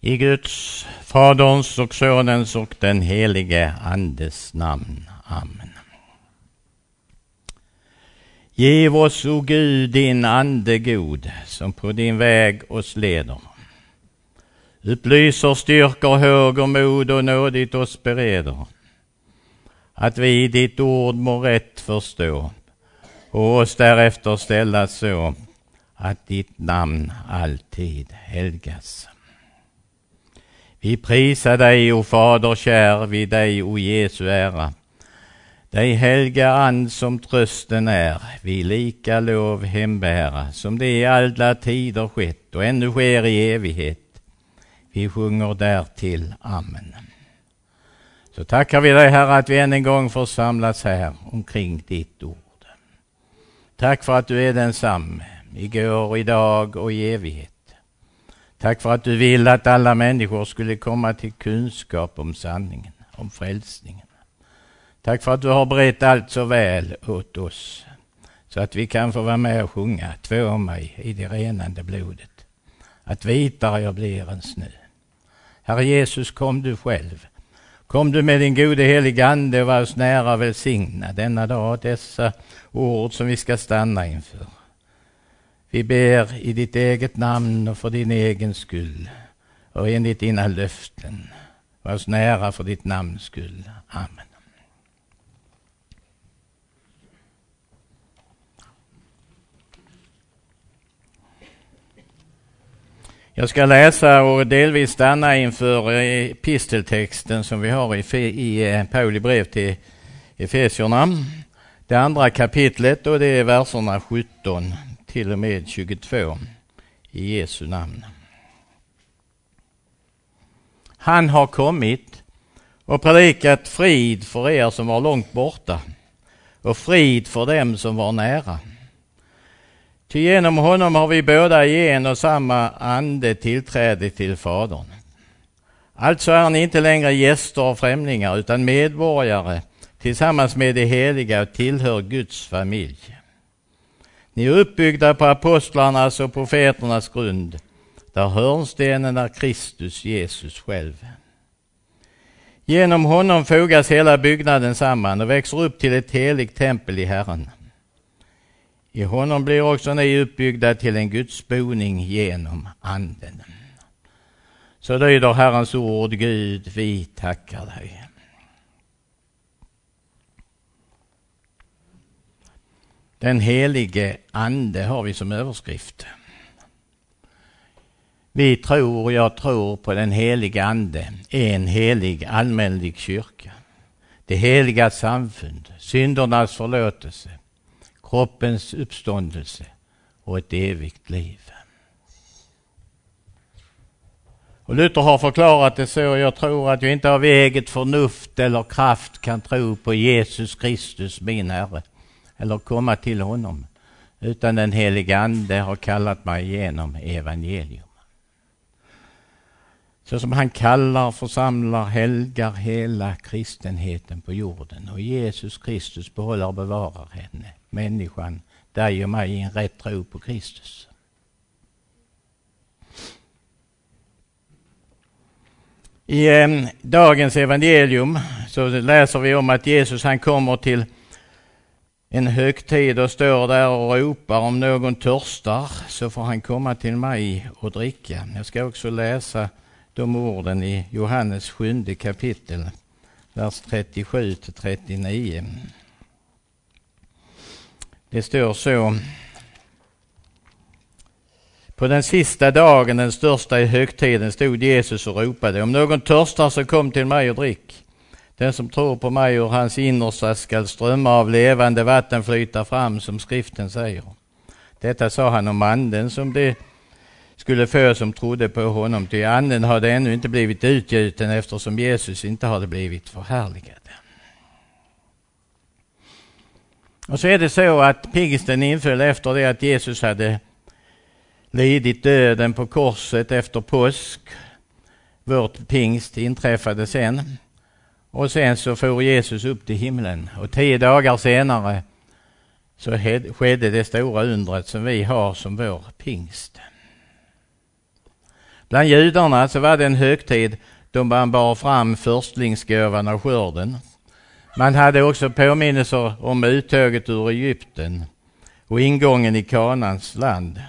I Guds, Faderns och Sonens och den helige Andes namn. Amen. Giv oss, o Gud, din Ande god, som på din väg oss leder. Upplyser, styrker, höger mod och nådigt oss bereder. Att vi ditt ord må rätt förstå och oss därefter ställa så att ditt namn alltid helgas. Vi prisar dig, o Fader kär, vid dig, o Jesu ära. Dig helga and som trösten är, vi lika lov hembära, som det i alla tider skett och ännu sker i evighet. Vi sjunger därtill Amen. Så tackar vi dig Herre att vi än en gång får samlas här omkring ditt ord. Tack för att du är densamme, igår, idag och i evighet. Tack för att du vill att alla människor skulle komma till kunskap om sanningen, om frälsningen. Tack för att du har berett allt så väl åt oss, så att vi kan få vara med och sjunga Två mig i det renande blodet. Att vitare jag blir än snö. Herre Jesus, kom du själv. Kom du med din gode helige Ande och var oss nära och välsigna denna dag, dessa ord som vi ska stanna inför. Vi ber i ditt eget namn och för din egen skull och enligt dina löften. Var oss nära för ditt namns skull. Amen. Jag ska läsa och delvis stanna inför episteltexten som vi har i, i eh, Pauli brev till Efesierna. Det andra kapitlet och det är verserna 17 till och med 22 i Jesu namn. Han har kommit och predikat frid för er som var långt borta och frid för dem som var nära. Ty genom honom har vi båda i en och samma ande tillträde till Fadern. Alltså är ni inte längre gäster och främlingar utan medborgare tillsammans med de heliga och tillhör Guds familj. Ni är uppbyggda på apostlarnas och profeternas grund, där hörnstenen är Kristus Jesus själv. Genom honom fogas hela byggnaden samman och växer upp till ett heligt tempel i Herren. I honom blir också ni uppbyggda till en Guds boning genom Anden. Så lyder Herrens ord, Gud, vi tackar dig. Den helige Ande har vi som överskrift. Vi tror, jag tror på den helige Ande, en helig allmänlig kyrka. Det heliga samfund, syndernas förlåtelse, kroppens uppståndelse och ett evigt liv. Och Luther har förklarat det så, jag tror att jag inte av eget förnuft eller kraft kan tro på Jesus Kristus, min Herre eller komma till honom, utan den helige Ande har kallat mig genom evangelium. Så som han kallar, församlar, helgar hela kristenheten på jorden och Jesus Kristus behåller och bevarar henne, människan, dig och mig i en rätt tro på Kristus. I eh, dagens evangelium så läser vi om att Jesus han kommer till en högtid och står där och ropar om någon törstar så får han komma till mig och dricka. Jag ska också läsa de orden i Johannes sjunde kapitel, vers 37 till 39. Det står så. På den sista dagen, den största i högtiden, stod Jesus och ropade. Om någon törstar så kom till mig och drick. Den som tror på mig ur hans innersta skall strömmar av levande vatten flyta fram, som skriften säger. Detta sa han om anden som det skulle få som trodde på honom, ty anden hade ännu inte blivit utgjuten eftersom Jesus inte hade blivit förhärligad. Och så är det så att pingsten inföll efter det att Jesus hade lidit döden på korset efter påsk. Vårt pingst inträffade sen. Och sen så for Jesus upp till himlen och tio dagar senare så skedde det stora undret som vi har som vår pingst. Bland judarna så var det en högtid då man bar fram förstlingsgåvan av skörden. Man hade också påminnelser om uttåget ur Egypten och ingången i Kanans land.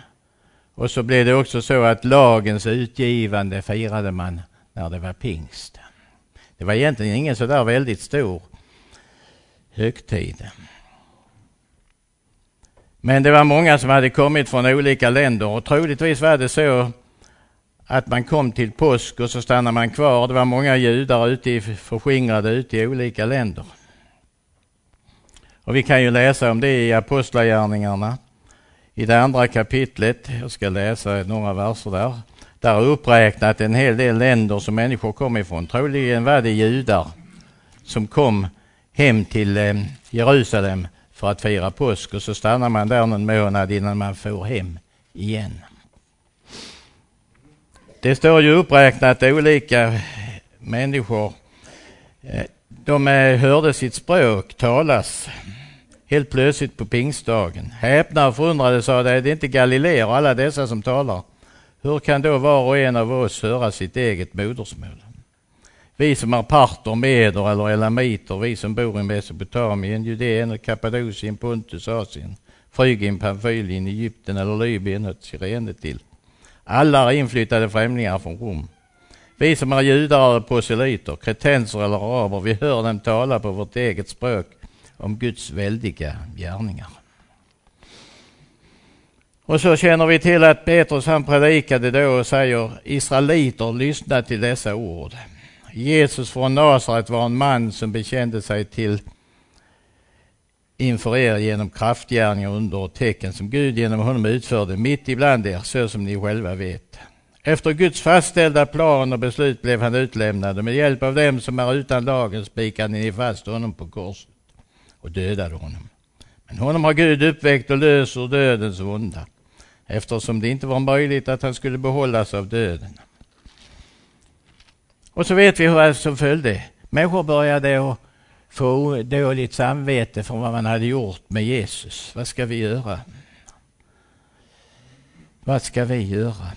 Och så blev det också så att lagens utgivande firade man när det var pingst. Det var egentligen ingen så där väldigt stor högtid. Men det var många som hade kommit från olika länder och troligtvis var det så att man kom till påsk och så stannade man kvar. Det var många judar ute i, förskingrade ute i olika länder. Och vi kan ju läsa om det i Apostlagärningarna i det andra kapitlet. Jag ska läsa några verser där. Där är uppräknat en hel del länder som människor kom ifrån. Troligen var det judar som kom hem till eh, Jerusalem för att fira påsk och så stannar man där någon månad innan man får hem igen. Det står ju uppräknat olika människor. Eh, de eh, hörde sitt språk talas helt plötsligt på pingstdagen. Häpna och förundrade sa de, är det inte Galileer och alla dessa som talar? Hur kan då var och en av oss höra sitt eget modersmål? Vi som är parter, meder eller elamiter, vi som bor i Mesopotamien, Judeen, Kappadokien, Pontus, Asien, Frygien, Pamfylien, Egypten eller Libyen och Sirene till. Alla är inflyttade främlingar från Rom. Vi som är judar eller proselyter, kretenser eller araber, vi hör dem tala på vårt eget språk om Guds väldiga gärningar. Och så känner vi till att Petrus han predikade då och säger Israeliter, lyssna till dessa ord. Jesus från Nasaret var en man som bekände sig till inför er genom kraftgärningar, under och tecken som Gud genom honom utförde mitt ibland er, så som ni själva vet. Efter Guds fastställda plan och beslut blev han utlämnad och med hjälp av dem som är utan lagen spikade ni fast honom på korset och dödade honom. Men honom har Gud uppväckt och löser dödens onda eftersom det inte var möjligt att han skulle behållas av döden. Och så vet vi vad som följde. Människor började att få dåligt samvete för vad man hade gjort med Jesus. Vad ska vi göra? Vad ska vi göra?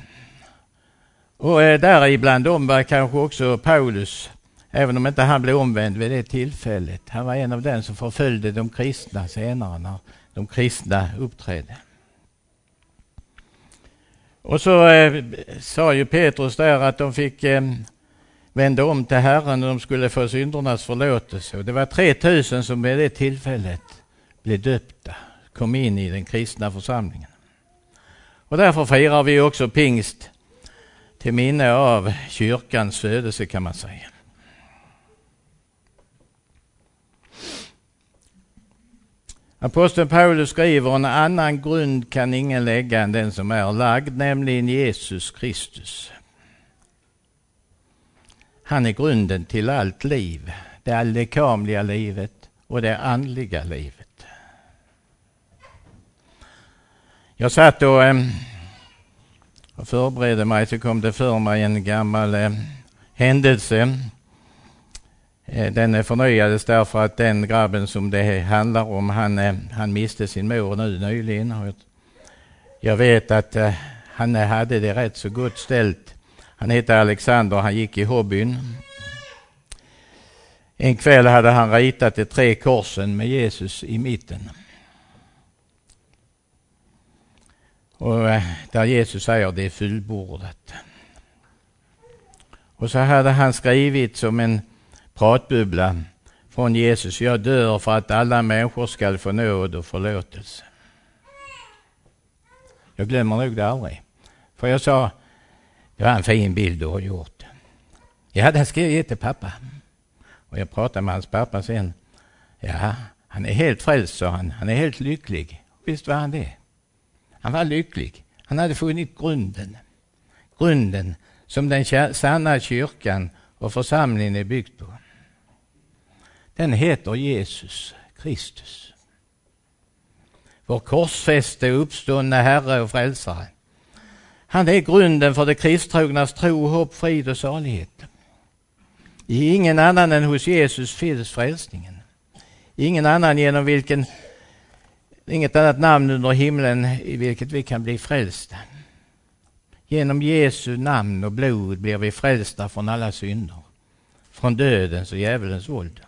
Och däribland där ibland dem var kanske också Paulus, även om inte han blev omvänd vid det tillfället. Han var en av dem som förföljde de kristna senare när de kristna uppträdde. Och så eh, sa ju Petrus där att de fick eh, vända om till Herren och de skulle få syndernas förlåtelse. Och det var 3000 som vid det tillfället blev döpta, kom in i den kristna församlingen. Och därför firar vi också pingst till minne av kyrkans födelse kan man säga. Aposteln Paulus skriver en annan grund kan ingen lägga än den som är lagd, nämligen Jesus Kristus. Han är grunden till allt liv. Det alldekamliga livet och det andliga livet. Jag satt och, eh, och förberedde mig så kom det för mig en gammal eh, händelse. Eh, den förnyades därför att den grabben som det handlar om, han, eh, han miste sin mor nu nyligen. Jag vet att eh, han hade det rätt så gott ställt han hette Alexander, han gick i hobbyn. En kväll hade han ritat de tre korsen med Jesus i mitten. Och där Jesus säger det är fullbordat. Och så hade han skrivit som en pratbubbla från Jesus. Jag dör för att alla människor skall få nåd och förlåtelse. Jag glömmer nog det aldrig. För jag sa, det var en fin bild du har gjort. Ja, den ska jag ge till pappa. Och jag pratade med hans pappa sen. Ja, han är helt frälst, sa han. Han är helt lycklig. Visst var han det. Han var lycklig. Han hade funnit grunden. Grunden som den sanna kyrkan och församlingen är byggd på. Den heter Jesus Kristus. Vår korsfäste, uppståndne Herre och Frälsare. Han är grunden för det kristtrognas tro, hopp, frid och salighet. I ingen annan än hos Jesus finns frälsningen. Ingen annan genom vilken, inget annat namn under himlen i vilket vi kan bli frälsta. Genom Jesu namn och blod blir vi frälsta från alla synder, från dödens och djävulens våld.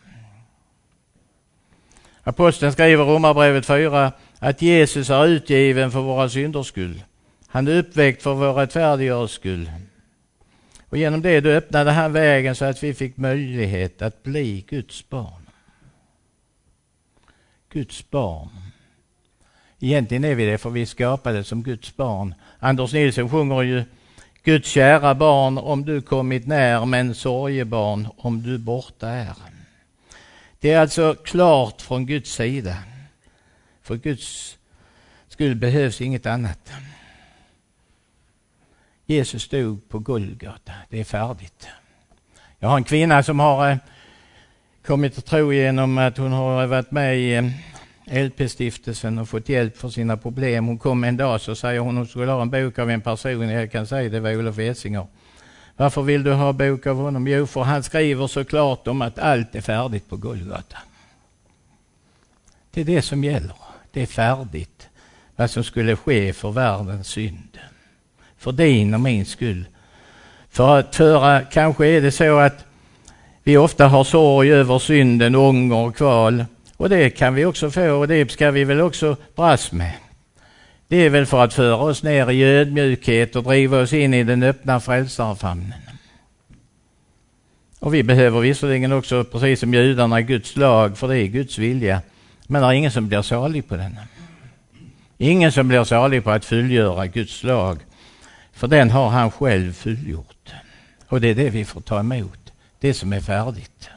Aposteln skriver i Romarbrevet 4 att Jesus är utgiven för våra synders skull. Han är uppväckt för vår rättfärdiggöres skull. Och genom det då öppnade han vägen så att vi fick möjlighet att bli Guds barn. Guds barn. Egentligen är vi det för vi skapade som Guds barn. Anders Nilsson sjunger ju Guds kära barn om du kommit när men sorgebarn om du borta är. Det är alltså klart från Guds sida. För Guds skull behövs inget annat. Jesus stod på Golgata. Det är färdigt. Jag har en kvinna som har eh, kommit att tro genom att hon har varit med i eh, LP-stiftelsen och fått hjälp för sina problem. Hon kom en dag så säger hon att hon skulle ha en bok av en person, jag kan säga det var Olof Esinger. Varför vill du ha bok av honom? Jo, för han skriver så klart om att allt är färdigt på Golgata. Det är det som gäller. Det är färdigt. Vad som skulle ske för världens synd. För din och min skull. För att föra, kanske är det så att vi ofta har sorg över synden, ånger och kval. Och det kan vi också få och det ska vi väl också dras med. Det är väl för att föra oss ner i ödmjukhet och driva oss in i den öppna frälsarfamnen. Och vi behöver visserligen också, precis som judarna, Guds lag, för det är Guds vilja. Men det är ingen som blir salig på den. Ingen som blir salig på att fullgöra Guds lag. För den har han själv fullgjort. Och det är det vi får ta emot. Det som är färdigt.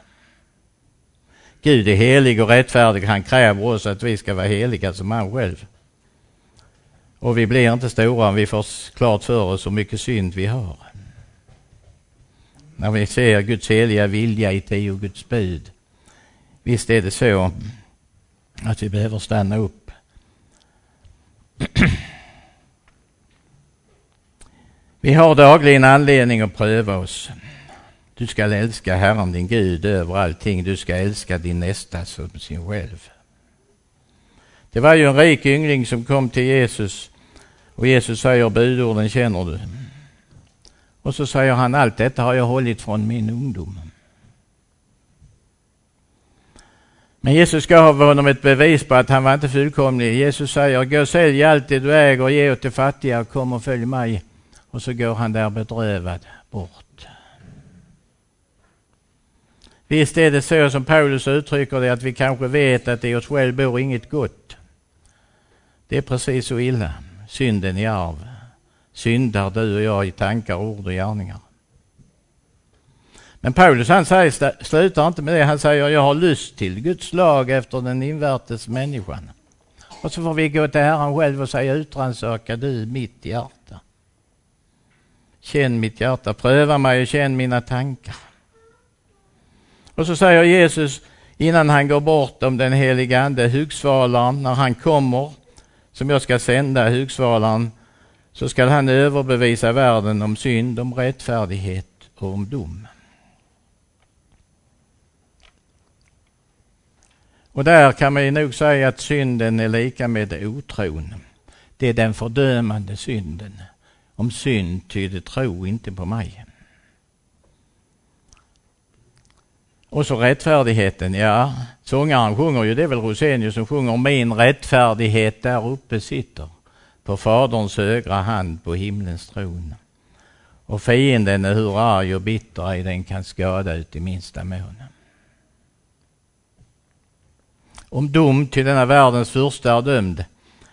Gud är helig och rättfärdig. Han kräver oss att vi ska vara heliga som han själv. Och vi blir inte stora om vi får klart för oss hur mycket synd vi har. När vi ser Guds heliga vilja i tio Guds bud. Visst är det så att vi behöver stanna upp. Vi har dagligen anledning att pröva oss. Du ska älska Herren din Gud över allting. Du ska älska din nästa som sin själv. Det var ju en rik yngling som kom till Jesus och Jesus säger budorden känner du. Och så säger han allt detta har jag hållit från min ungdom. Men Jesus gav honom ett bevis på att han var inte fullkomlig. Jesus säger gå och sälj allt det du äger och ge åt de fattiga och kom och följ mig. Och så går han där bedrövad bort. Visst är det så som Paulus uttrycker det att vi kanske vet att i oss själv bor inget gott. Det är precis så illa. Synden i arv. Syndar du och jag i tankar, ord och gärningar. Men Paulus han säger, slutar inte med det. Han säger jag har lust till Guds lag efter den invärtes människan. Och så får vi gå till Herren själv och säga utrannsaka du mitt hjärta. Känn mitt hjärta, pröva mig och känn mina tankar. Och så säger Jesus innan han går bort om den heliga ande, hugsvalaren, när han kommer, som jag ska sända, hugsvalaren, så skall han överbevisa världen om synd, om rättfärdighet och om dom. Och där kan man ju nog säga att synden är lika med otron. Det är den fördömande synden. Om synd tyder tro inte på mig. Och så rättfärdigheten, ja, sångaren sjunger ju, det är väl Rosenius som sjunger min rättfärdighet där uppe sitter på Faderns högra hand på himlens tron. Och fienden är hur arg och bitter ej den kan skada ut i minsta mån. Om dom till denna världens första är dömd,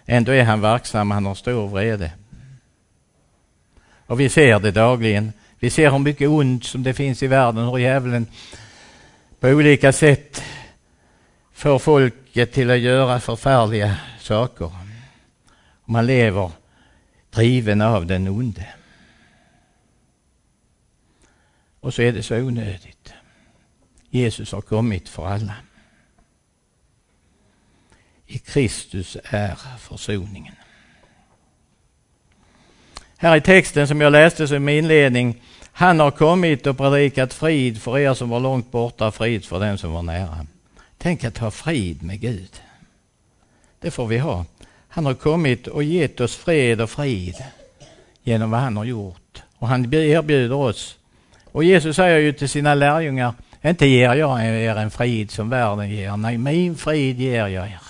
ändå är han verksam, han har stor vrede. Och vi ser det dagligen. Vi ser hur mycket ont som det finns i världen, hur djävulen på olika sätt får folket till att göra förfärliga saker. Man lever driven av den onde. Och så är det så onödigt. Jesus har kommit för alla. I Kristus är försoningen. Här i texten som jag läste som inledning. Han har kommit och predikat frid för er som var långt borta, frid för den som var nära. Tänk att ha frid med Gud. Det får vi ha. Han har kommit och gett oss fred och frid. genom vad han har gjort. Och han erbjuder oss. Och Jesus säger ju till sina lärjungar, inte ger jag er en frid som världen ger, nej min frid ger jag er.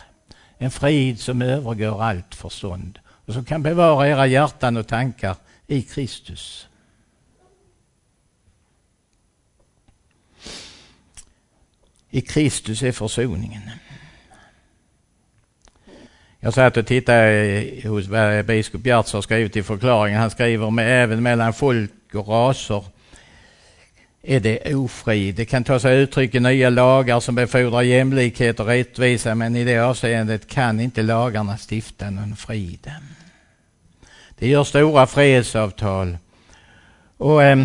En frid som övergår allt förstånd och som kan bevara era hjärtan och tankar i Kristus. I Kristus är försoningen. Jag satt och tittade hos eh, biskop Gertz har skrivit i förklaringen. Han skriver med även mellan folk och raser är det ofrid. Det kan ta sig uttryck i nya lagar som befordrar jämlikhet och rättvisa men i det avseendet kan inte lagarna stifta någon frid. Det gör stora fredsavtal och eh,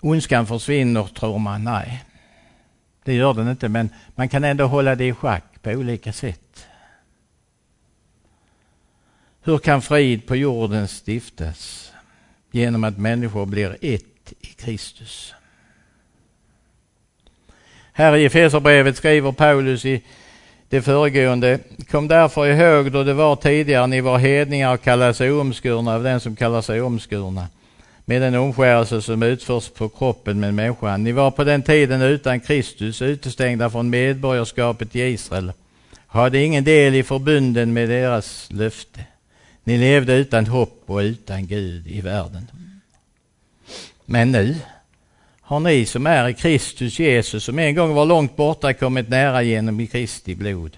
ondskan försvinner tror man. Nej, det gör den inte men man kan ändå hålla det i schack på olika sätt. Hur kan frid på jorden stiftas? Genom att människor blir ett i Kristus. Här i Efesierbrevet skriver Paulus i det föregående. Kom därför ihåg då det var tidigare, ni var hedningar och kallade sig omskurna av den som kallar sig omskurna med den omskärelse som utförs på kroppen med människan. Ni var på den tiden utan Kristus, utestängda från medborgarskapet i Israel, hade ingen del i förbunden med deras löfte. Ni levde utan hopp och utan Gud i världen. Men nu har ni som är i Kristus Jesus, som en gång var långt borta, kommit nära genom Kristi blod.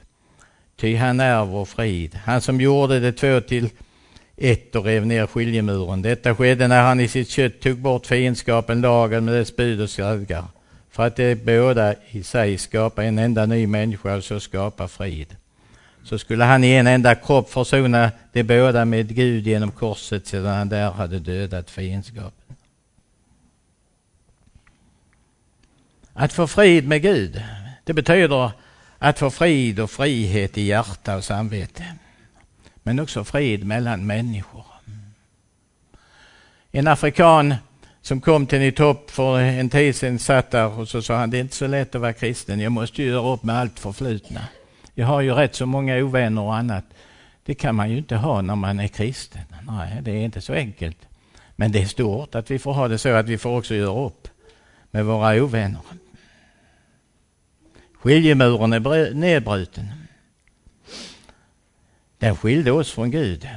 Ty han är vår frid, han som gjorde det två till ett och rev ner skiljemuren. Detta skedde när han i sitt kött tog bort fiendskapen, lagen med dess bud och stadgar, för att de båda i sig skapa en enda ny människa och så skapa frid. Så skulle han i en enda kropp försona de båda med Gud genom korset sedan han där hade dödat fiendskapen. Att få frid med Gud, det betyder att få frid och frihet i hjärta och samvete. Men också frid mellan människor. En afrikan som kom till Nitopp för en tid sedan satt där och så sa han, det är inte så lätt att vara kristen, jag måste ju göra upp med allt förflutna. Jag har ju rätt så många ovänner och annat. Det kan man ju inte ha när man är kristen. Nej, det är inte så enkelt. Men det är stort att vi får ha det så att vi får också göra upp med våra ovänner. Skiljemuren är nedbruten. Den skilde oss från Gud.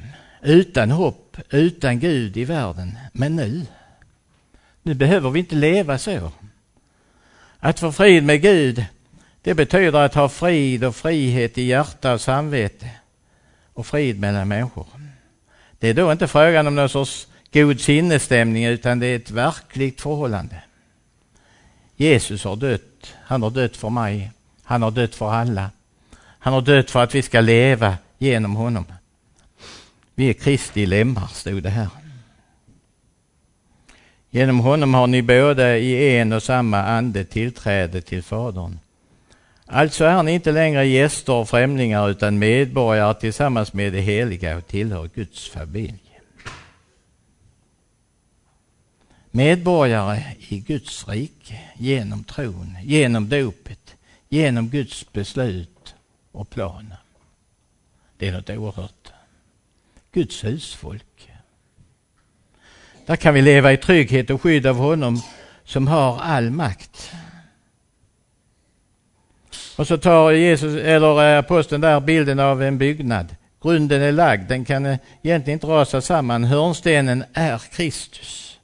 Utan hopp, utan Gud i världen. Men nu, nu behöver vi inte leva så. Att få frid med Gud, det betyder att ha frid och frihet i hjärta och samvete och frid mellan människor. Det är då inte frågan om någon sorts god sinnesstämning utan det är ett verkligt förhållande. Jesus har dött. Han har dött för mig. Han har dött för alla. Han har dött för att vi ska leva genom honom. Vi är Kristi lemmar, stod det här. Genom honom har ni båda i en och samma ande tillträde till Fadern. Alltså är ni inte längre gäster och främlingar utan medborgare tillsammans med det heliga och tillhör Guds familj. Medborgare i Guds rike genom tron, genom dopet, genom Guds beslut och plan. Det är något oerhört. Guds husfolk. Där kan vi leva i trygghet och skydd av honom som har all makt. Och så tar Jesus, eller eh, aposteln där bilden av en byggnad. Grunden är lagd, den kan eh, egentligen inte rasa samman. Hörnstenen är Kristus.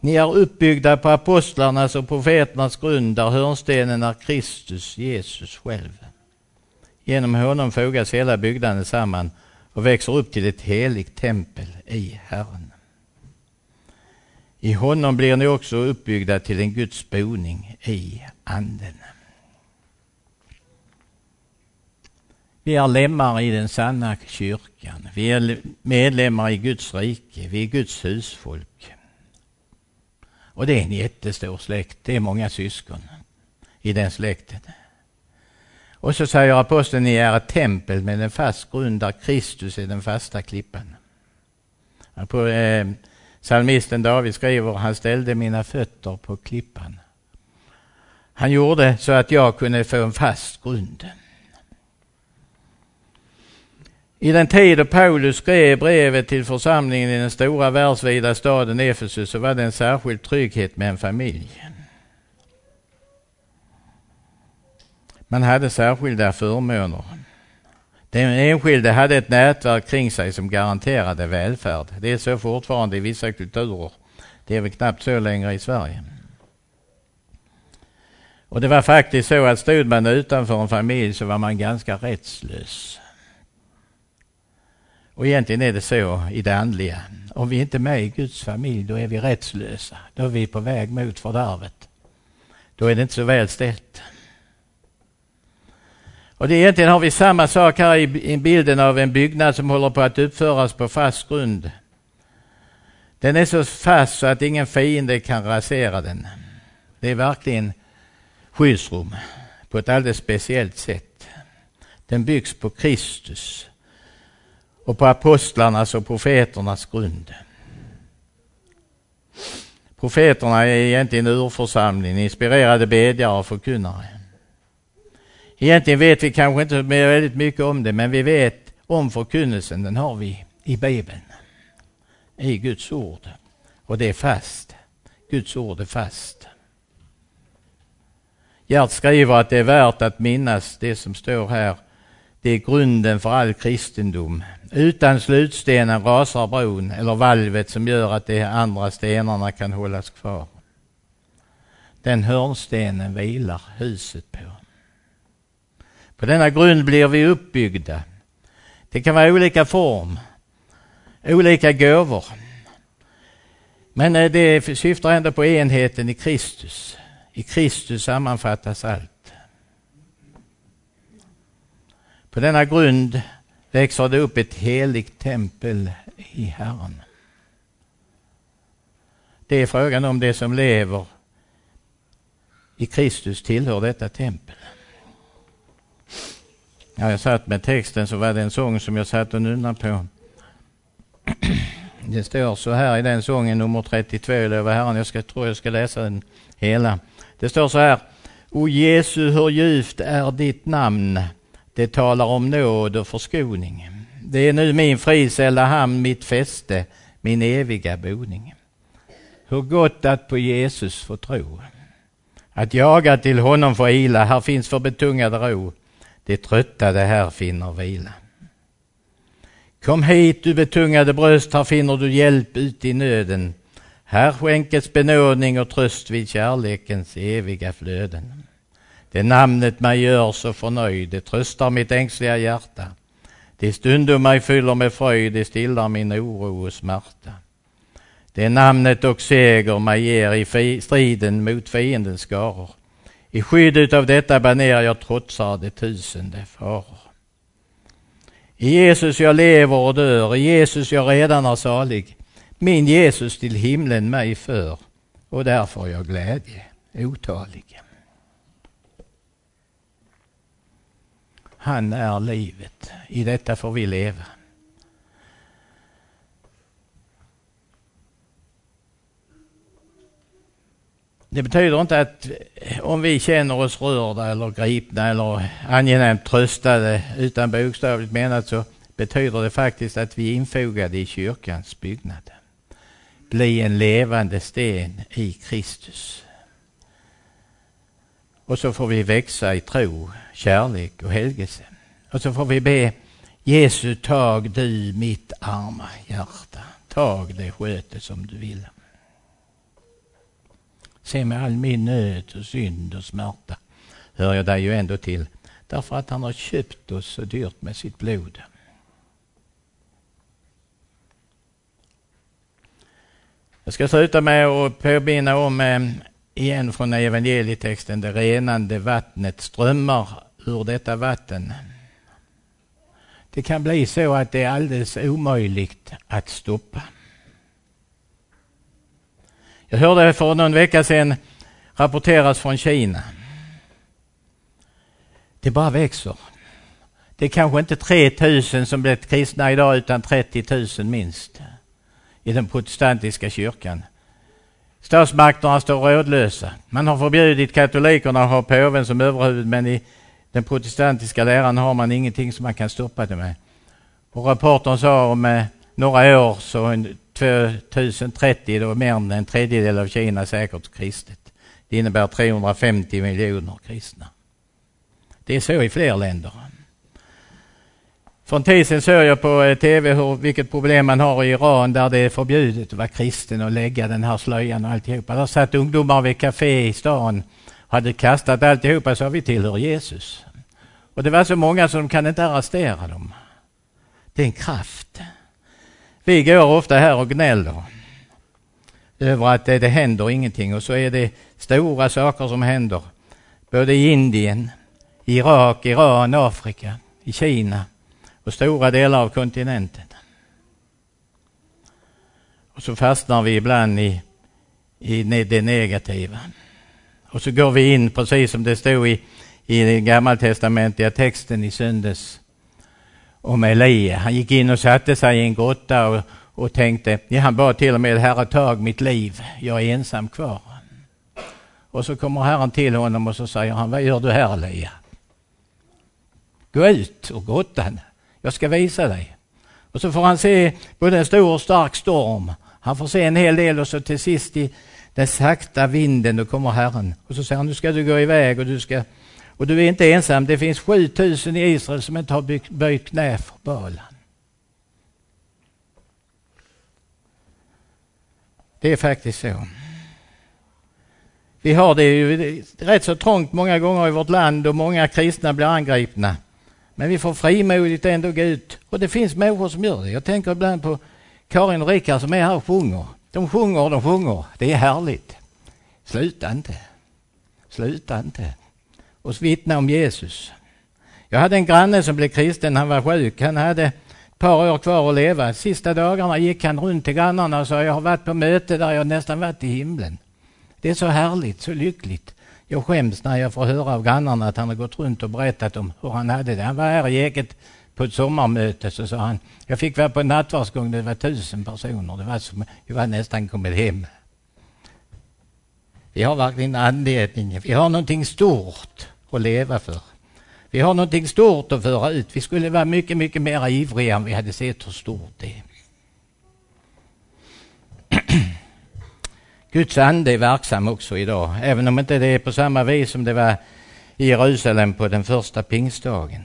Ni är uppbyggda på apostlarnas och profeternas grund där hörnstenen är Kristus, Jesus själv. Genom honom fogas hela byggnaden samman och växer upp till ett heligt tempel i Herren. I honom blir ni också uppbyggda till en Guds boning i Anden. Vi är lemmar i den sanna kyrkan. Vi är medlemmar i Guds rike. Vi är Guds husfolk. Och det är en jättestor släkt. Det är många syskon i den släkten. Och så säger aposteln, ni är ett tempel med en fast grund där Kristus är den fasta klippan. På, eh, Psalmisten David skriver, han ställde mina fötter på klippan. Han gjorde så att jag kunde få en fast grund. I den tid då Paulus skrev brevet till församlingen i den stora världsvida staden Efesus så var det en särskild trygghet med en familj. Man hade särskilda förmåner. Den enskilde hade ett nätverk kring sig som garanterade välfärd. Det är så fortfarande i vissa kulturer. Det är väl knappt så längre i Sverige. Och det var faktiskt så att stod man utanför en familj så var man ganska rättslös. Och egentligen är det så i det andliga. Om vi inte är med i Guds familj, då är vi rättslösa. Då är vi på väg mot fördärvet. Då är det inte så väl ställt. Och det egentligen har vi samma sak här i bilden av en byggnad som håller på att uppföras på fast grund. Den är så fast så att ingen fiende kan rasera den. Det är verkligen skyddsrum på ett alldeles speciellt sätt. Den byggs på Kristus och på apostlarnas och profeternas grund. Profeterna är egentligen urförsamlingen, inspirerade bedjare och förkunnare. Egentligen vet vi kanske inte väldigt mycket om det, men vi vet om förkunnelsen, den har vi i Bibeln, i Guds ord. Och det är fast. Guds ord är fast. Gert skriver att det är värt att minnas det som står här. Det är grunden för all kristendom. Utan slutstenen rasar bron eller valvet som gör att de andra stenarna kan hållas kvar. Den hörnstenen vilar huset på. På denna grund blir vi uppbyggda. Det kan vara olika form, olika gåvor. Men eh, det syftar ändå på enheten i Kristus. I Kristus sammanfattas allt. På denna grund växer det upp ett heligt tempel i Herren. Det är frågan om det som lever i Kristus tillhör detta tempel. Ja, jag satt med texten så var det en sång som jag satt och nynnade på. Det står så här i den sången, nummer 32, Lova Herren. Jag ska, tror jag ska läsa den hela. Det står så här. O Jesu, hur djupt är ditt namn. Det talar om nåd och förskoning. Det är nu min friställda hamn, mitt fäste, min eviga boning. Hur gott att på Jesus få tro. Att jaga till honom för ila, här finns för betungad ro. Det tröttade här finner vila. Kom hit du betungade bröst, här finner du hjälp ut i nöden. Här skänkes benådning och tröst vid kärlekens eviga flöden. Det namnet mig gör så förnöjd, det tröstar mitt ängsliga hjärta. Det stundom mig fyller med fröjd, det stillar min oro och smärta. Det namnet och seger mig ger i striden mot fiendens skaror. I skydd av detta baner jag trotsar de tusende faror. I Jesus jag lever och dör, i Jesus jag redan är salig. Min Jesus till himlen mig för och därför jag glädje otalig. Han är livet, i detta får vi leva. Det betyder inte att eh, om vi känner oss rörda eller gripna eller angenämt tröstade utan bokstavligt menat så betyder det faktiskt att vi är infogade i kyrkans byggnad. Bli en levande sten i Kristus. Och så får vi växa i tro, kärlek och helgelse. Och så får vi be Jesu tag du mitt arma hjärta. Tag det sköte som du vill. Se med all min nöd och synd och smärta hör jag dig ju ändå till. Därför att han har köpt oss så dyrt med sitt blod. Jag ska sluta med att påminna om eh, igen från evangelietexten det renande vattnet strömmar ur detta vatten. Det kan bli så att det är alldeles omöjligt att stoppa. Jag hörde för någon vecka sedan rapporteras från Kina. Det bara växer. Det är kanske inte 3000 som blivit kristna idag utan 30 000 minst i den protestantiska kyrkan. Statsmakterna står rådlösa. Man har förbjudit katolikerna att ha påven som överhuvud men i den protestantiska läran har man ingenting som man kan stoppa det med. Och rapporten sa om eh, några år så 2030 då mer än en tredjedel av Kina säkert kristet. Det innebär 350 miljoner kristna. Det är så i fler länder. För en tid sedan såg jag på eh, tv hur, vilket problem man har i Iran där det är förbjudet att vara kristen och lägga den här slöjan och alltihopa. Där satt ungdomar vid café i stan och hade kastat alltihopa så vi tillhör Jesus. Och det var så många så de kan inte arrestera dem. Det är en kraft. Vi går ofta här och gnäller över att det, det händer ingenting och så är det stora saker som händer. Både i Indien, Irak, Iran, Afrika, i Kina och stora delar av kontinenten. Och så fastnar vi ibland i, i det negativa. Och så går vi in, precis som det stod i, i den gammaltestamentliga texten i söndags, om Elia. Han gick in och satte sig i en grotta och, och tänkte, ja, han bad till och med Herre tag mitt liv, jag är ensam kvar. Och så kommer Herren till honom och så säger han, vad gör du här Elia? Gå ut ur grottan, jag ska visa dig. Och så får han se både en stor och stark storm. Han får se en hel del och så till sist i den sakta vinden, då kommer Herren. Och så säger han, nu ska du gå iväg och du ska och du är inte ensam, det finns 7000 i Israel som inte har böjt knä för balan. Det är faktiskt så. Vi har det ju rätt så trångt många gånger i vårt land och många kristna blir angripna. Men vi får frimodigt ändå gå ut. Och det finns människor som gör det. Jag tänker ibland på Karin och Rickard som är här och sjunger. De sjunger och de sjunger. Det är härligt. Sluta inte. Sluta inte och vittna om Jesus. Jag hade en granne som blev kristen, han var sjuk. Han hade ett par år kvar att leva. Sista dagarna gick han runt till grannarna och sa, jag har varit på möte där jag nästan varit i himlen. Det är så härligt, så lyckligt. Jag skäms när jag får höra av grannarna att han har gått runt och berättat om hur han hade det. Han var här i Eket på ett sommarmöte så sa han, jag fick vara på nattvardsgång, det var tusen personer. Det var som, jag var nästan kommit hem. Vi har verkligen anledning, vi har någonting stort att leva för. Vi har någonting stort att föra ut. Vi skulle vara mycket, mycket mer ivriga om vi hade sett hur stort det är. Guds ande är verksam också idag, även om inte det är på samma vis som det var i Jerusalem på den första pingstdagen.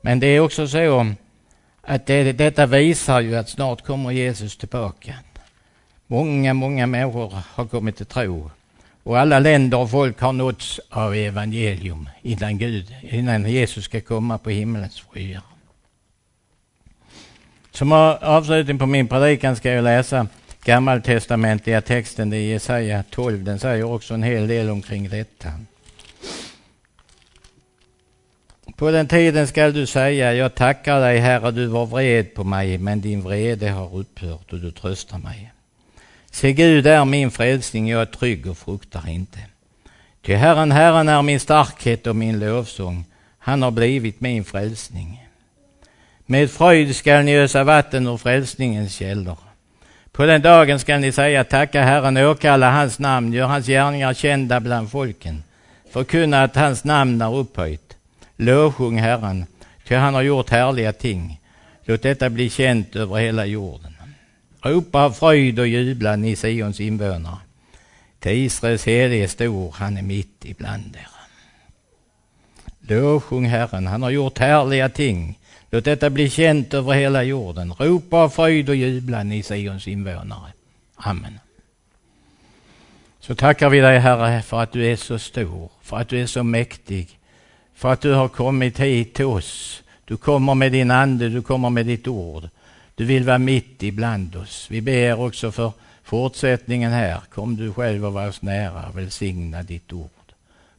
Men det är också så att det, detta visar ju att snart kommer Jesus tillbaka. Många, många människor har kommit till tro och alla länder och folk har nåtts av evangelium innan Gud, innan Jesus ska komma på himlens skyar. Som avslutning på min predikan ska jag läsa gammaltestamentliga texten i Jesaja 12. Den säger också en hel del omkring detta. På den tiden skall du säga, jag tackar dig Herre, du var vred på mig, men din vrede har upphört och du tröstar mig. Se, Gud är min frälsning, jag är trygg och fruktar inte. Ty Herren, Herren är min starkhet och min lovsång. Han har blivit min frälsning. Med fröjd skall ni ösa vatten ur frälsningens källor. På den dagen skall ni säga tacka Herren, åkalla hans namn, gör hans gärningar kända bland folken. Förkunna att hans namn är upphöjt. Lovsjung Herren, ty han har gjort härliga ting. Låt detta bli känt över hela jorden. Ropa av fröjd och jubla, ni Sions invånare. Till Israels helige stor, han är mitt ibland er. Lovsjung Herren, han har gjort härliga ting. Låt detta bli känt över hela jorden. Ropa av fröjd och jubla, ni Sions invånare. Amen. Så tackar vi dig Herre för att du är så stor, för att du är så mäktig, för att du har kommit hit till oss. Du kommer med din ande, du kommer med ditt ord. Du vill vara mitt ibland oss. Vi ber också för fortsättningen här. Kom du själv och var oss nära. Välsigna ditt ord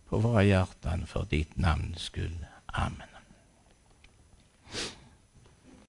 på våra hjärtan för ditt namns skull. Amen.